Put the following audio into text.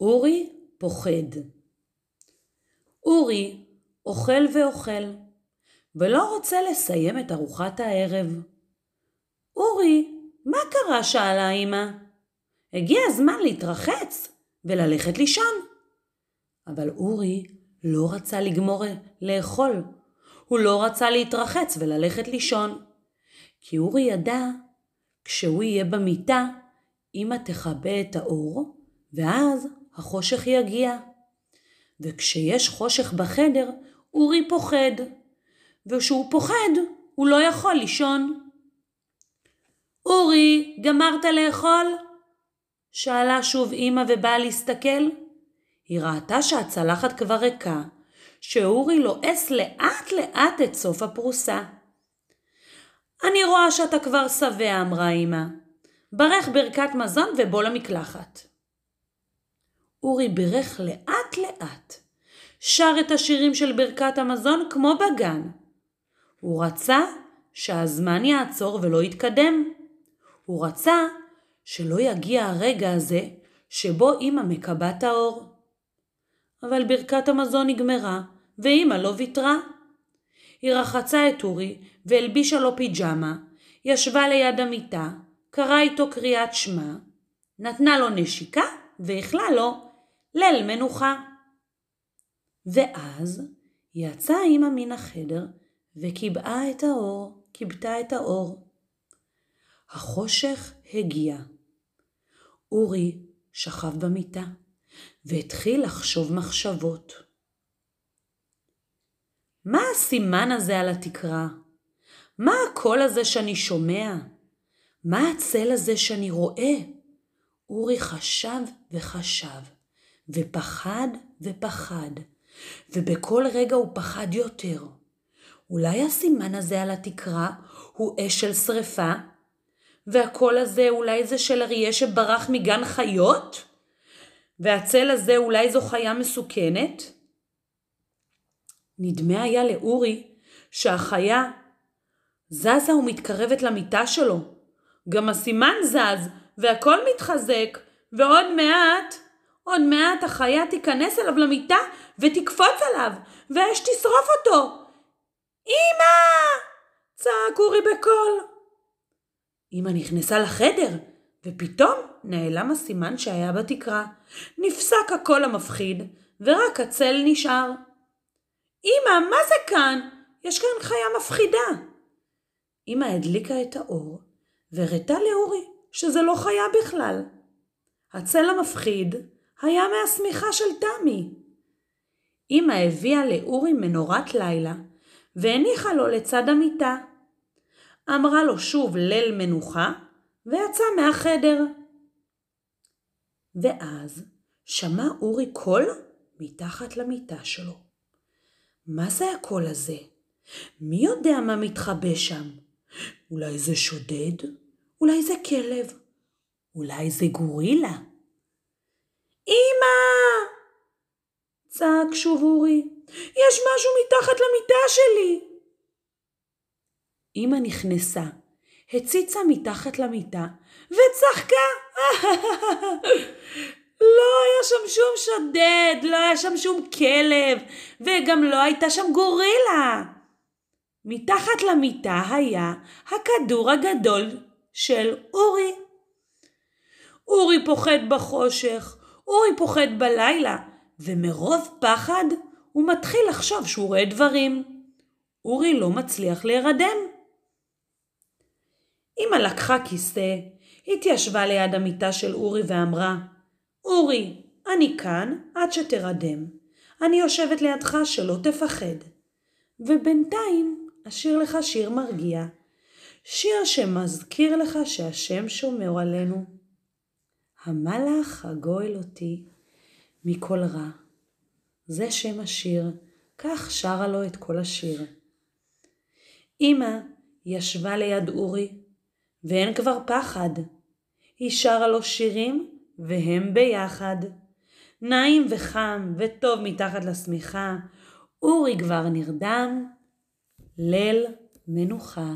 אורי פוחד. אורי אוכל ואוכל, ולא רוצה לסיים את ארוחת הערב. אורי, מה קרה? שאלה אמא. הגיע הזמן להתרחץ וללכת לישון. אבל אורי לא רצה לגמור לאכול. הוא לא רצה להתרחץ וללכת לישון. כי אורי ידע, כשהוא יהיה במיטה, אמא תכבה את האור, ואז החושך יגיע. וכשיש חושך בחדר, אורי פוחד. וכשהוא פוחד, הוא לא יכול לישון. אורי, גמרת לאכול? שאלה שוב אמא ובאה להסתכל. היא ראתה שהצלחת כבר ריקה, שאורי לועס לאט לאט את סוף הפרוסה. אני רואה שאתה כבר שבע, אמרה אמא. ברך ברכת מזון ובוא למקלחת. אורי בירך לאט לאט, שר את השירים של ברכת המזון כמו בגן. הוא רצה שהזמן יעצור ולא יתקדם. הוא רצה שלא יגיע הרגע הזה שבו אמא מקבעת את האור. אבל ברכת המזון נגמרה, ואמא לא ויתרה. היא רחצה את אורי והלבישה לו פיג'מה, ישבה ליד המיטה, קראה איתו קריאת שמע, נתנה לו נשיקה ואיכלה לו ליל מנוחה. ואז יצאה אמא מן החדר וקיבעה את האור, קיבתה את האור. החושך הגיע. אורי שכב במיטה והתחיל לחשוב מחשבות. מה הסימן הזה על התקרה? מה הקול הזה שאני שומע? מה הצל הזה שאני רואה? אורי חשב וחשב, ופחד ופחד, ובכל רגע הוא פחד יותר. אולי הסימן הזה על התקרה הוא אש של שרפה? והקול הזה אולי זה של אריה שברח מגן חיות? והצל הזה אולי זו חיה מסוכנת? נדמה היה לאורי שהחיה זזה ומתקרבת למיטה שלו. גם הסימן זז והכל מתחזק, ועוד מעט, עוד מעט החיה תיכנס אליו למיטה ותקפוץ עליו, והאש תשרוף אותו. אמא! צעק אורי בקול. אמא נכנסה לחדר, ופתאום נעלם הסימן שהיה בתקרה. נפסק הקול המפחיד, ורק הצל נשאר. אמא, מה זה כאן? יש כאן חיה מפחידה. אמא הדליקה את האור, והראתה לאורי שזה לא חיה בכלל. הצל המפחיד היה מהשמיכה של תמי. אמא הביאה לאורי מנורת לילה, והניחה לו לצד המיטה. אמרה לו שוב ליל מנוחה, ויצא מהחדר. ואז שמע אורי קול מתחת למיטה שלו. מה זה הקול הזה? מי יודע מה מתחבא שם? אולי זה שודד? אולי זה כלב? אולי זה גורילה? אמא! צעק שוב אורי, יש משהו מתחת למיטה שלי. אמא נכנסה, הציצה מתחת למיטה וצחקה. לא היה שם שום שודד, לא היה שם שום כלב, וגם לא הייתה שם גורילה. מתחת למיטה היה הכדור הגדול של אורי. אורי פוחד בחושך, אורי פוחד בלילה, ומרוב פחד הוא מתחיל לחשוב שהוא רואה דברים. אורי לא מצליח להירדם. אמא לקחה כיסא, התיישבה ליד המיטה של אורי ואמרה, אורי, אני כאן עד שתרדם. אני יושבת לידך שלא תפחד. ובינתיים אשיר לך שיר מרגיע. שיר שמזכיר לך שהשם שומר עלינו. המלאך הגואל אותי מכל רע. זה שם השיר, כך שרה לו את כל השיר. אמא ישבה ליד אורי, ואין כבר פחד. היא שרה לו שירים, והם ביחד. נעים וחם וטוב מתחת לשמיכה, אורי כבר נרדם, ליל מנוחה.